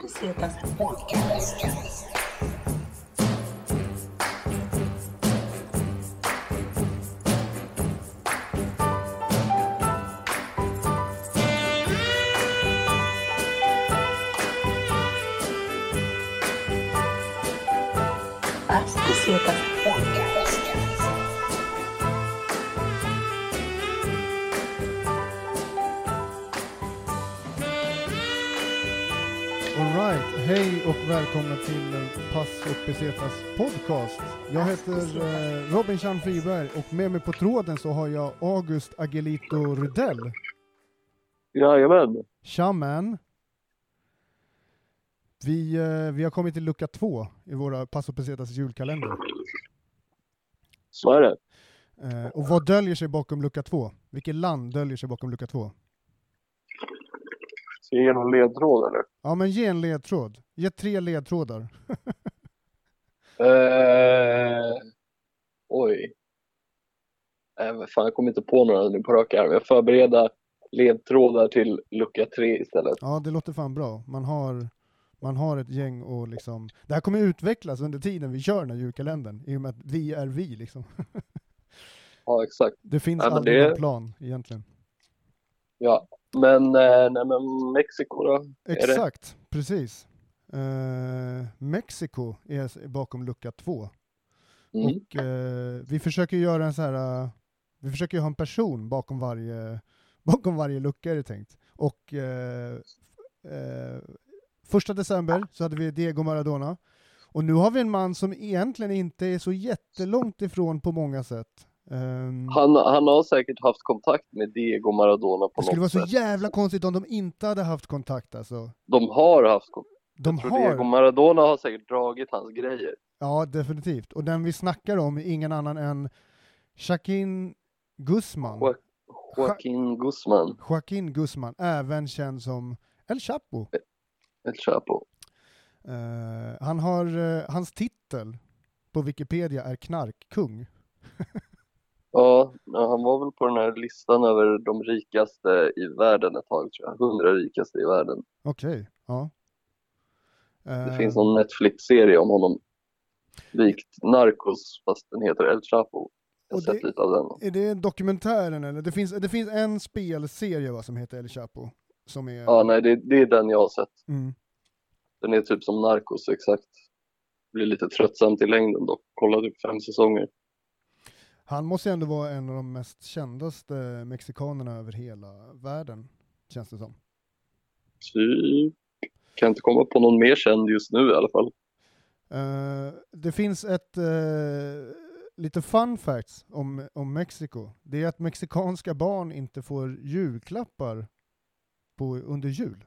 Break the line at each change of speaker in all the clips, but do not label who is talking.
Alright, till Pass och Besetas podcast. Jag heter eh, Robin Chan Friberg och med mig på tråden så har jag August Agelito Rudell.
Jajamän.
Tja man! Vi, eh, vi har kommit till lucka två i våra Pass och Besetas julkalender.
Så är det.
Eh, och vad döljer sig bakom lucka två? Vilket land döljer sig bakom lucka två?
Ska jag ge någon ledtråd eller?
Ja men ge en ledtråd. Ge tre ledtrådar.
Eh, oj. Äh, vad fan, jag kommer inte på några nu på rak arm. Jag förbereder ledtrådar till lucka tre istället.
Ja, det låter fan bra. Man har, man har ett gäng och liksom... Det här kommer utvecklas under tiden vi kör den här julkalendern, i och med att vi är vi liksom.
Ja, exakt.
Det finns
Ja,
aldrig
det-
någon plan egentligen.
Ja, men, eh, nej, men Mexiko då?
Exakt, precis. Eh, Mexiko är bakom lucka två.
Mm.
Och eh, vi försöker göra en så här... eh, vi försöker ju ha en person bakom varje, bakom varje lucka är det tänkt. Och eh, eh, första december så hade vi Diego Maradona. Och nu har vi en man som egentligen inte är så jättelångt ifrån på många sätt. Ehm,
Han, han har säkert haft kontakt med Diego Maradona på
det skulle vara
något
så
sätt.
jävla konstigt om de inte hade haft kontakt alltså.
De har haft kontakt.
De
Jag tror Diego
har,
Maradona har säkert dragit hans grejer.
ja definitivt. Och den vi snackar om är ingen annan än Shaquin Guzman.
Jo- Joaquin Guzman,
Joaquin Guzman, även känd som El Chapo.
El Chapo.
Eh, han har, eh, hans titel på Wikipedia är knarkkung.
Ja, han var väl på den här listan över de rikaste i världen ett tag tror jag. 100 rikaste i världen.
Okej, ja.
Det
Eh,
finns någon Netflix-serie om honom. Likt Narcos, fast den heter El Chapo. Jag har sett
det-
lite av den.
Är det dokumentären eller? Det finns, det finns en spelserie va, som heter El Chapo. Som är...
Ja, nej, det, det är den jag har sett.
Mm.
Den är typ som Narcos, exakt. Blir lite tröttsamt i längden dock. Kolla typ fem säsonger.
Han måste ju ändå vara en av de mest kändaste mexikanerna över hela världen, känns det som.
Typ. Kan inte komma på någon mer känd just nu i alla fall.
Eh, det finns ett eh, lite fun facts om, om Mexiko. Det är att mexikanska barn inte får julklappar på, under jul.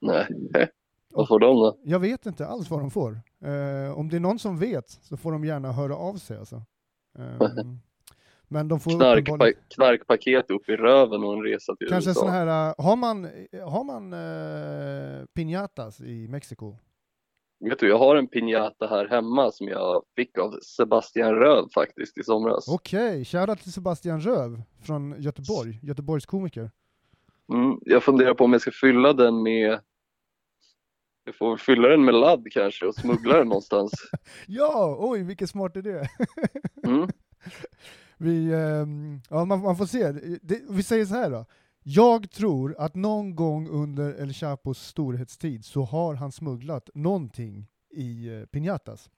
Nej, vad får de då?
Jag vet inte alls vad de får. Eh, om det är någon som vet så får de gärna höra av sig alltså. Ehm, men de får uppenbarligen-
Knarkpa- knarkpaket upp i röven och en resa till
Kanske
USA.
sån här, eh, har man, har man uh, piñatas i Mexiko?
Vet du, jag har en piñata här hemma som jag fick av Sebastian Röd faktiskt i somras.
Okej, shoutout till Sebastian Röv från Göteborg, Göteborgs komiker.
Mm, jag funderar på om jag ska fylla den med jag får fylla den med ladd kanske och smuggla den någonstans.
Ja, oj vilken smart idé!
Mm.
Vi, ehm, ja, man, man får se. Det, vi säger så här då. Jag tror att någon gång under El Chapos storhetstid så har han smugglat någonting i uh, piñatas.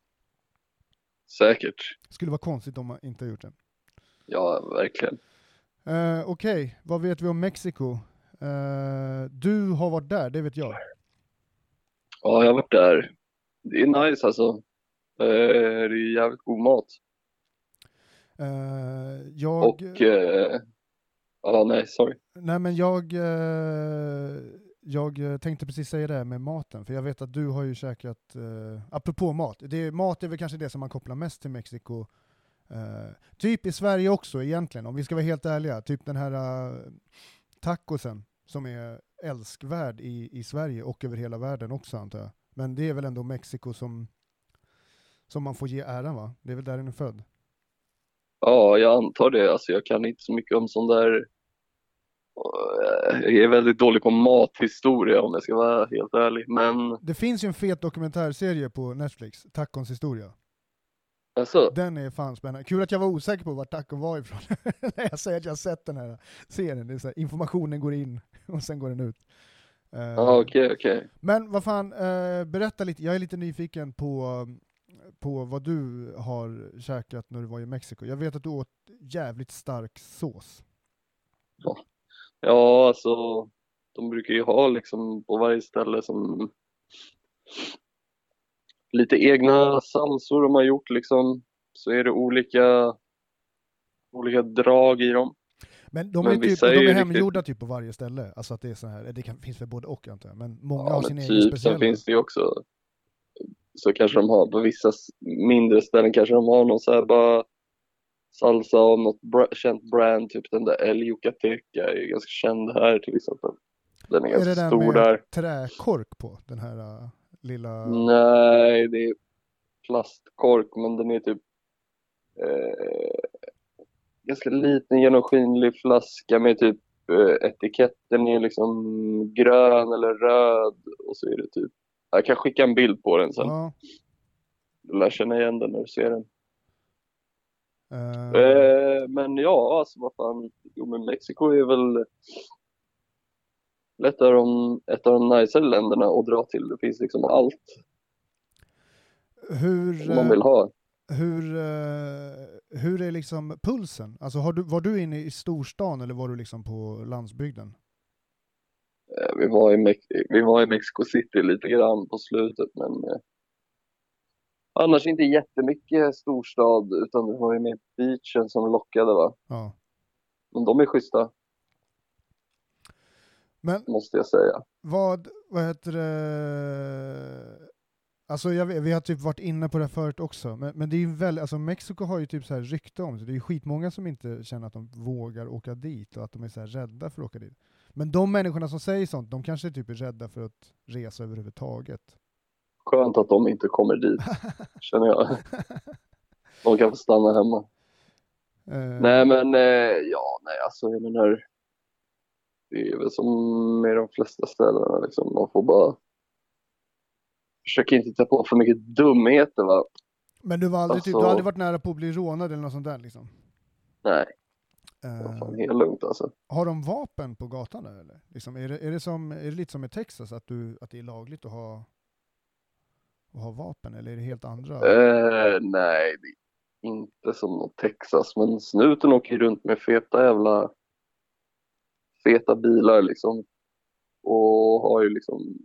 Säkert.
Skulle vara konstigt om han inte har gjort det.
Ja, verkligen.
Uh, Okej, vad vet vi om Mexiko? Eh, du har varit där, det vet jag.
Ja, jag har varit där. Det är nice alltså. Eh, det är jävligt god mat.
Eh, jag...
Och, eh, ja nej, sorry.
Nej men jag, jag tänkte precis säga det här med maten, för jag vet att du har ju käkat, eh, apropå mat, det, är- mat är väl kanske det som man kopplar mest till Mexiko. Eh, typ i Sverige också egentligen, om vi ska vara helt ärliga. Typ den här eh, tacosen som är älskvärd i, i Sverige och över hela världen också antar jag. Men det är väl ändå Mexiko som, som man får ge äran va? Det är väl där den är född?
Ja, jag antar det. Alltså, jag kan inte så mycket om sån där eh, jag är väldigt dålig på mathistoria om jag ska vara helt ärlig. Men
Det finns ju en fet dokumentärserie på Netflix, Tacons historia.
Alltså,
Den är fan spännande. Kul att jag var osäker på var tacon var ifrån. När jag säger att jag har sett den här serien. Det är så här, informationen går in och sen går den ut. Eh,
ja okej okej.
Men vad fan, eh, berätta lite. Jag är lite nyfiken på, på vad du har käkat när du var i Mexiko. Jag vet att du åt jävligt stark sås.
Ja alltså, de brukar ju ha liksom på varje ställe som lite egna salsor de har gjort liksom. Så är det olika, olika drag i dem.
Men de
Men
är, typ,
vissa
de
är
är
ju riktigt-
hemgjorda typ på varje ställe. Alltså att det är så här, det kan, finns väl både och antar jag, men många
Ja,
har
men
sin egen
typ,
speciella.
sen finns det ju också så kanske de har på vissa mindre ställen kanske de har någon så här bara salsa av något bra, känt brand, typ den där El Yucateca är ju ganska känd här till exempel. Den är,
Är
ganska
det den
stor
med
där.
träkork på? Den här lilla...
Nej, det är plastkork men den är typ eh, ganska liten genomskinlig flaska med typ eh, etiketten är liksom grön eller röd och så är det typ jag kan skicka en bild på den sen.
Ja,
Du lär känna igen den när du ser den.
eh,
Eh, men ja, alltså vad fan. Jo, men Mexiko är väl ett av de, ett av de najsare länderna att dra till. Det finns liksom allt
hur,
man
eh,
vill ha.
hur, eh, hur är liksom pulsen? Alltså har du, var du inne i storstan eller var du liksom på landsbygden?
Eh, vi, var i Mex- vi var i Mexico City lite grann på slutet, men eh, annars inte jättemycket storstad, utan det var ju mer beachen som lockade va.
Ja.
Men de är schyssta,
Men
måste jag säga.
vad, vad heter det? Alltså jag, vi har typ varit inne på det förut också, men, men det är ju väldigt, alltså Mexiko har ju typ så här rykte om sig, det är ju skitmånga som inte känner att de vågar åka dit och att de är så här rädda för att åka dit. Men de människorna som säger sånt, de kanske typ är rädda för att resa överhuvudtaget.
Skönt att de inte kommer dit, känner jag. De kan få stanna hemma.
Eh,
Nej men, eh, ja, nej alltså jag menar, det är väl som med de flesta ställena liksom, man får bara försöka inte ta på för mycket dumheter va.
Men du, var aldrig, typ, du
alltså-
har aldrig varit nära på att bli rånad eller något sånt där liksom?
Nej, vad fan, helt lugnt alltså.
har de vapen på gatan där eller? Liksom, är, det, är, det som, är det lite som i Texas, att, du, att det är lagligt att ha, att ha vapen, eller är det helt andra?
Eh, nej, det är inte som något Texas, men snuten åker runt med feta jävla feta bilar liksom. Och har ju liksom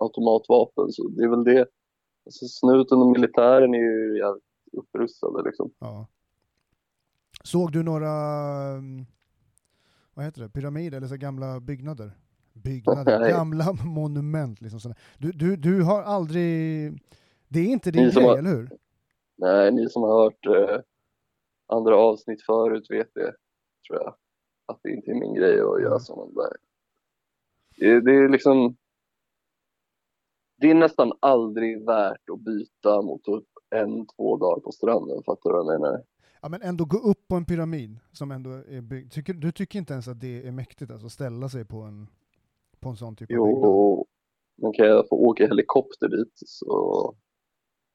automatvapen, så det är väl det. Alltså, snuten och militären är ju jävligt upprustade liksom.
Ja. Såg du några, mm, vad heter det, pyramider eller så gamla byggnader? Byggnader,
Nej.
gamla monument liksom. Du, du, du har aldrig, det är inte din
Ni
grej,
har-
eller hur?
Nej, ni som har hört eh, andra avsnitt förut vet det, tror jag. Att det inte är min grej att göra
Mm.
sådana där. Det, det är liksom... Det är nästan aldrig värt att byta mot typ en, två dagar på stranden, fattar du vad jag menar?
Ja men ändå gå upp på en pyramid som ändå är byggd. Tycker, du tycker inte ens att det är mäktigt alltså, ställa sig på en, på en sån typ av byggnad?
Jo, men kan jag få åka helikopter dit så...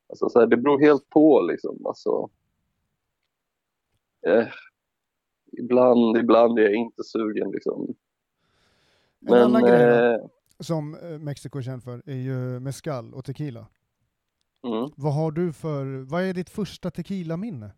Alltså så här, det beror helt på liksom. Alltså, eh, ibland, ibland är jag inte sugen liksom.
En annan grej då?
eh,
Som eh, Mexiko är känd för är ju mezcal och tequila.
mm.
Vad har du för, vad är ditt första tequila-minne?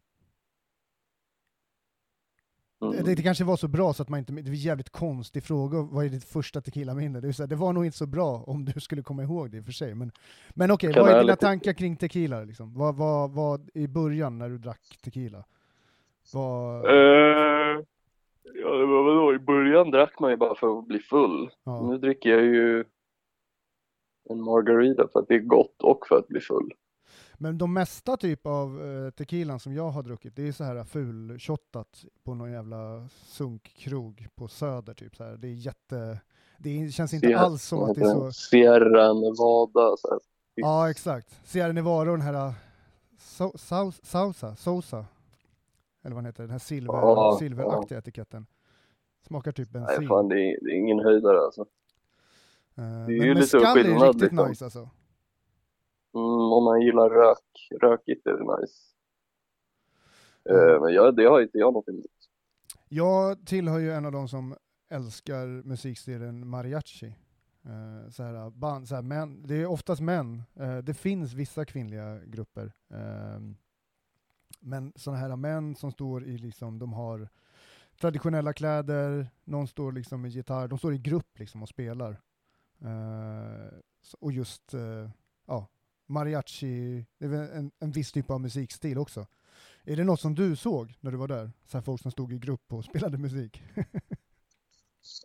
Mm.
Det, det kanske var så bra så att man inte, det är en jävligt konstig fråga, vad är ditt första tequila-minne? Det, här, det var nog inte så bra om du skulle komma ihåg det i och för sig. Men, men okej,
Kan
vad är dina
lite-
tankar kring tequila? Liksom? Vad, vad, vad, I början när du drack tequila? Vad,
Eh, ja, det var vadå? I början drack man ju bara för att bli full.
ja.
Nu dricker jag ju en margarita för att det är gott och för att bli full.
Men de mesta typ av eh, tequilan som jag har druckit, det är så här fulshottat på någon jävla sunkkrog på Söder typ så här. Det är jätte, det känns inte
Sierra-
alls som att det är så.
Sierra Nevada. Så här.
Ja exakt. Sierra Nevada och den här uh, so, Sausa, Sosa, eller vad den heter, den här silver,
Ja,
silveraktiga etiketten. Smakar typ
Nej,
bensin.
fan det är, det är ingen höjdare alltså.
Eh,
är
men
ju
med
lite
skall är
skillnad,
riktigt
liksom.
nice alltså.
Mm, om man gillar rök, rökigt är det nice.
Mm.
Eh, men jag, det har inte jag något emot.
Jag tillhör ju en av de som älskar musikstilen mariachi. Eh, så här, band, så här, män, det är oftast män. Eh, det finns vissa kvinnliga grupper. Eh, men sådana här män som står i, liksom, de har traditionella kläder, någon står liksom med gitarr, de står i grupp liksom och spelar. Uh, och just, uh, ja, mariachi, det är väl en, en viss typ av musikstil också. Är det något som du såg när du var där? Så här folk som stod i grupp och spelade musik?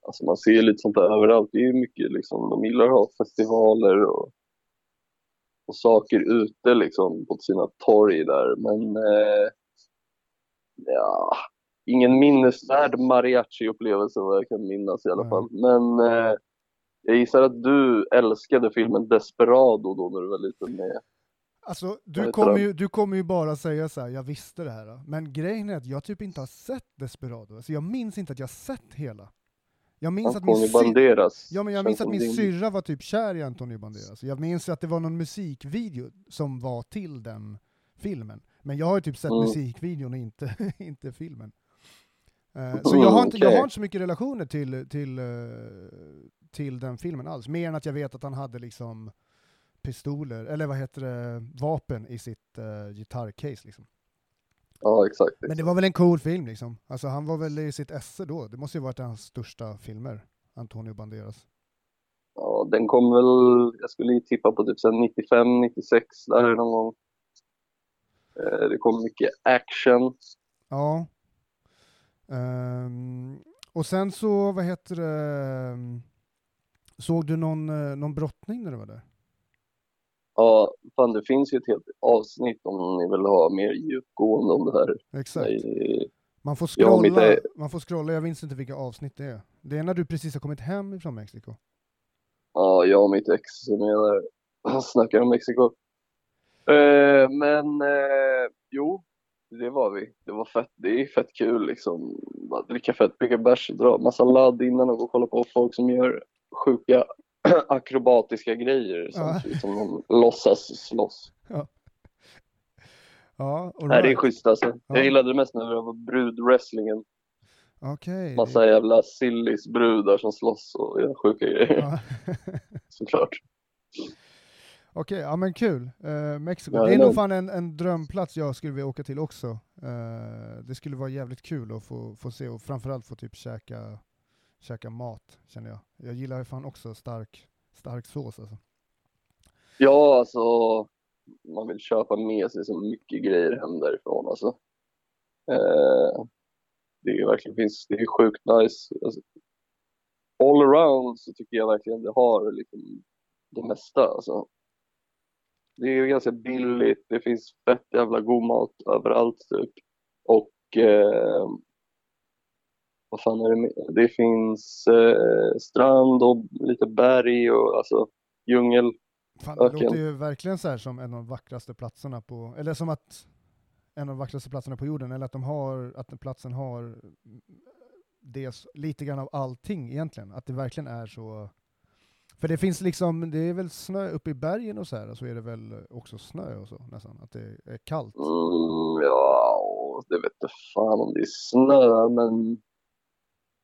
Alltså man ser ju lite sånt där överallt. Det är ju mycket liksom, de gillar att ha festivaler och, och saker ute liksom på sina torg där. Men eh, ja, ingen minnesvärd mariachi-upplevelse vad jag kan minnas i alla
Nej.
fall. Men eh, jag gissar att du älskade filmen Desperado då när du var liten med.
Alltså, du kommer, ju, du kommer ju bara säga så här, jag visste det här. Men grejen är att jag typ inte har sett Desperado. Alltså, jag minns inte att jag sett hela. Jag minns att min,
Antonio Banderas.
ja, men jag minns att min syrra var typ kär i Antonio Banderas. Jag minns att det var någon musikvideo som var till den filmen. Men jag har ju typ sett
Mm.
musikvideon och inte, inte filmen. Eh, så jag har, inte, jag
okej.
har inte så mycket relationer till, till, eh, till den filmen alls. Mer än att jag vet att han hade liksom pistoler, eller vad heter det, vapen i sitt uh, gitarrcase. Liksom.
Ja, exakt.
Men det var väl en cool film liksom. Alltså han var väl i sitt esse då. Det måste ju varit hans största filmer, Antonio Banderas.
Ja, den kom väl, jag skulle ju tippa på typ sen 95, 96 där någon gång. Eh, Det kom mycket action.
Ja. Ehm, och sen så, vad heter det, ehm, såg du någon, eh, någon brottning när du var där?
Ja, fan det finns ju ett helt avsnitt om ni vill ha mer djupgående om det här.
Exakt. Man får
Ja,
scrolla,
är-
man får scrolla, jag minns inte vilka avsnitt det är. Det är när du precis har kommit hem från Mexiko.
Ja, jag och mitt ex där han snackar om Mexiko. Eh, men eh, jo, det var vi. Det var fett. Det är fett kul liksom. Bara dricka fett mycket bärs, dra massa ladd innan och gå och kolla på folk som gör sjuka akrobatiska grejer ut som de låtsas slåss.
Ja, all
Nej, det är
right.
schysst alltså.
Ja.
Jag gillade det mest när det var brudwrestlingen.
Okej.
Massa jävla sillis brudar som slåss och gör sjuka grejer.
Ja.
Såklart.
Okej, ja men kul. Eh, Mexiko,
Ja,
det är nog fan en, en drömplats jag skulle vilja åka till också. Eh, det skulle vara jävligt kul att få, få se och framförallt få typ käka, käka mat, känner jag. Jag gillar ju fan också stark, stark sås alltså.
Ja, alltså man vill köpa med sig så mycket grejer hem därifrån alltså. Eh, det är verkligen finns, det är sjukt nice. Alltså, all around så tycker jag verkligen det har liksom det mesta alltså. Det är ju ganska billigt, det finns fett jävla god mat överallt typ. Och eh, vad fan är det mer? Det finns eh, strand och lite berg och alltså djungel.
Fan, det
Öken.
låter ju verkligen så här som en av de vackraste platserna på, eller som att en av de vackraste platserna på jorden, eller att de har, att platsen har det, lite grann av allting egentligen. Att det verkligen är så, för det finns liksom, det är väl snö uppe i bergen och så här, så är det väl också snö och så nästan, att det är kallt.
Mm, ja, och det vet inte fan om det är snö, men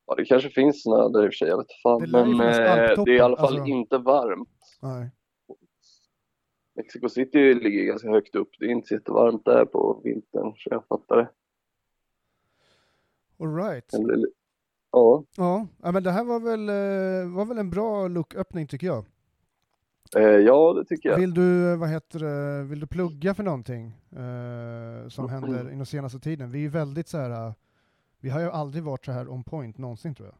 ja, det kanske finns snö där i och för sig, jag vet fan.
Det
Men eh, det är i alla fall
alltså.
inte varmt.
Nej.
Mexico City ligger ganska högt upp, det är inte så jättevarmt där på vintern, så jag fattar det.
All right.
det blir li- ja,
Ja, ja, men det här var väl, eh, var väl en bra lucköppning tycker jag.
eh, ja, det tycker jag.
Vill du, eh, vad heter det, vill du plugga för någonting eh, som händer inom senaste tiden? Vi är ju väldigt så här, eh, vi har ju aldrig varit så här on point någonsin tror jag.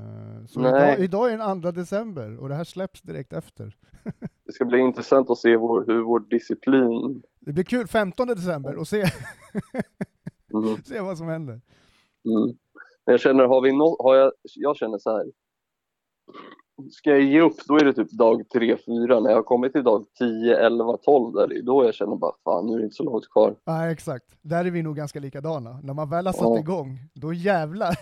Eh, så idag, idag är den 2 december och det här släpps direkt efter.
Det ska bli intressant att se vår, hur vår disciplin
Det blir kul 15 december och se,
mm,
se vad som händer.
Mm. Men jag känner, har vi nå har jag, jag känner så här. Ska jag ge upp, då är det typ dag 3, 4. När jag har kommit till dag 10, 11, 12, där, det är då jag känner bara fan, nu är det inte så långt kvar.
Nej, exakt. Där är vi nog ganska likadana. När man väl har satt
Ja.
igång, då jävlar.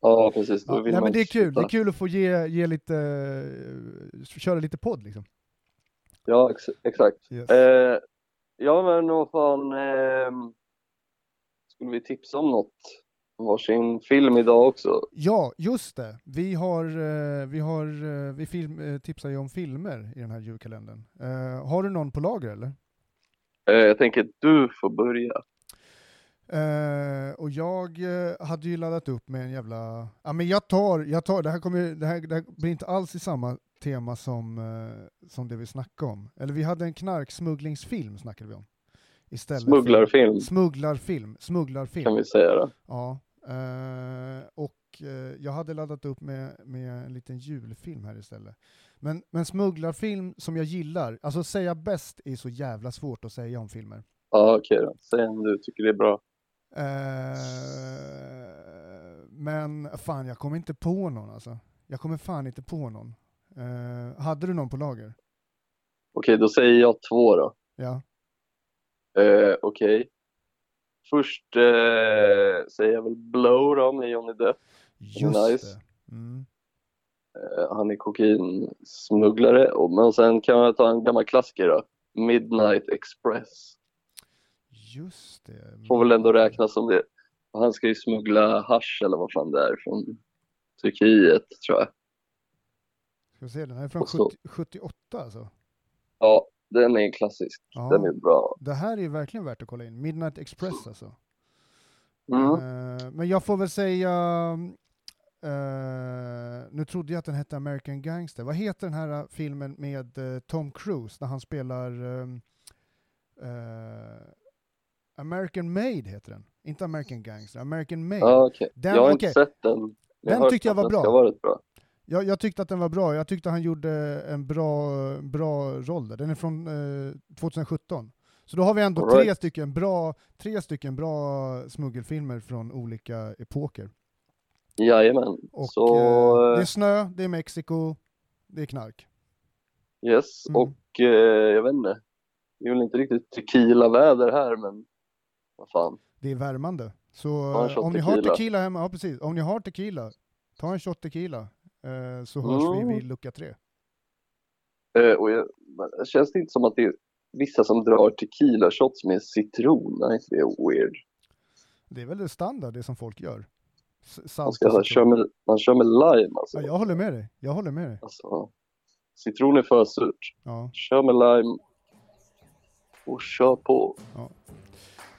Ja, precis. Då
Ja,
vill
nej,
man
men det är kul, det
sluta.
är kul att få ge, ge lite, eh, köra lite podd liksom.
Ja, ex exakt.
Yes.
Eh, ja, men vad fan. ehm, skulle vi tipsa om något? Varsin film idag också?
Ja, just det. Vi har, eh, vi har, eh, vi film, eh, tipsar ju om filmer i den här julkalendern. Har du någon på lager eller?
Jag tänker att du får börja.
Eh, och jag eh, hade ju laddat upp med en jävla... Ja men jag tar, jag tar, det här, kommer, det här, det här blir inte alls i samma tema som, eh, som det vi snackade om. Eller vi hade en knarksmugglingsfilm snackade vi om. Istället
Smugglarfilm
För, smugglarfilm, smugglarfilm.
kan vi säga då.
Ja. Eh, och eh, jag hade laddat upp med, med en liten julfilm här istället. Men, men smugglarfilm som jag gillar, alltså säga bäst är så jävla svårt att säga om filmer.
Ja, okej då. Säg om du tycker det är bra.
Eh, men fan, jag kommer inte på någon alltså. Jag kommer fan inte på någon. Hade du någon på lager?
Okej, då säger jag två då.
Ja.
Okej. Först eh, säger jag väl Blow då med Johnny Depp.
Just
Nice.
det. Mm.
Eh, han är kokainsmugglare. Men sen kan jag ta en gammal klassiker då. Midnight Express.
Just det.
Får väl ändå räknas som det. Han ska ju smuggla hasch eller vad fan det är från Turkiet tror jag.
Ska vi se, den här är från
Och så-
70, 78 alltså.
Ja, den är klassisk.
Ja.
Den är bra.
Det här är verkligen värt att kolla in. Midnight Express alltså.
Mm.
Eh, men jag får väl säga, eh, nu trodde jag att den hette American Gangster. Vad heter den här filmen med eh, Tom Cruise när han spelar eh, American Made heter den. Inte American Gangster, American Made.
Ja, okej.
Den-
Jag har
okej.
inte sett den. jag
Den tyckte jag var bra. Jag, jag tyckte att den var bra, jag tyckte han gjorde en bra, bra roll där. Den är från eh, 2017. Så då har vi ändå
right.
tre, stycken bra, tre stycken bra smuggelfilmer från olika epoker.
Jajamän.
Och,
Så,
eh,
eh,
det är snö, det är Mexiko, det är knark.
yes.
Mm.
Och eh, jag vet inte. Det är väl inte riktigt tequila-väder här, men vad fan.
Det är värmande. Så om ni har
tequila.
tequila hemma, ja precis, om ni har tequila, ta en shot tequila, så hörs
Mm.
vi vid lucka tre.
Eh, och jag, känns det inte som att det är vissa som drar tequila-shots med citron? Är inte det weird?
Det är väl det standard, det som folk gör.
Man, ska,
och
så, kör med, man kör med lime alltså.
Ja, jag håller med dig, jag håller med dig.
alltså. Citron är för surt.
Ja.
Kör med lime och kör på.
All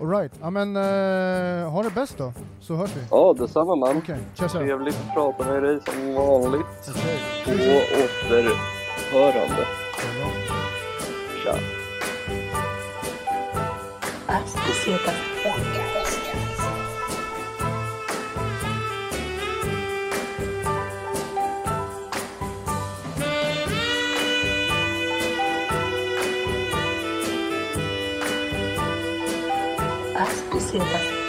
right. ja men uh, ha det bäst då, så hörs vi.
Ja, detsamma man.
Okej, tja tja.
Trevligt att prata med dig som vanligt.
Okej.
På återhörande. Tja.
谢谢。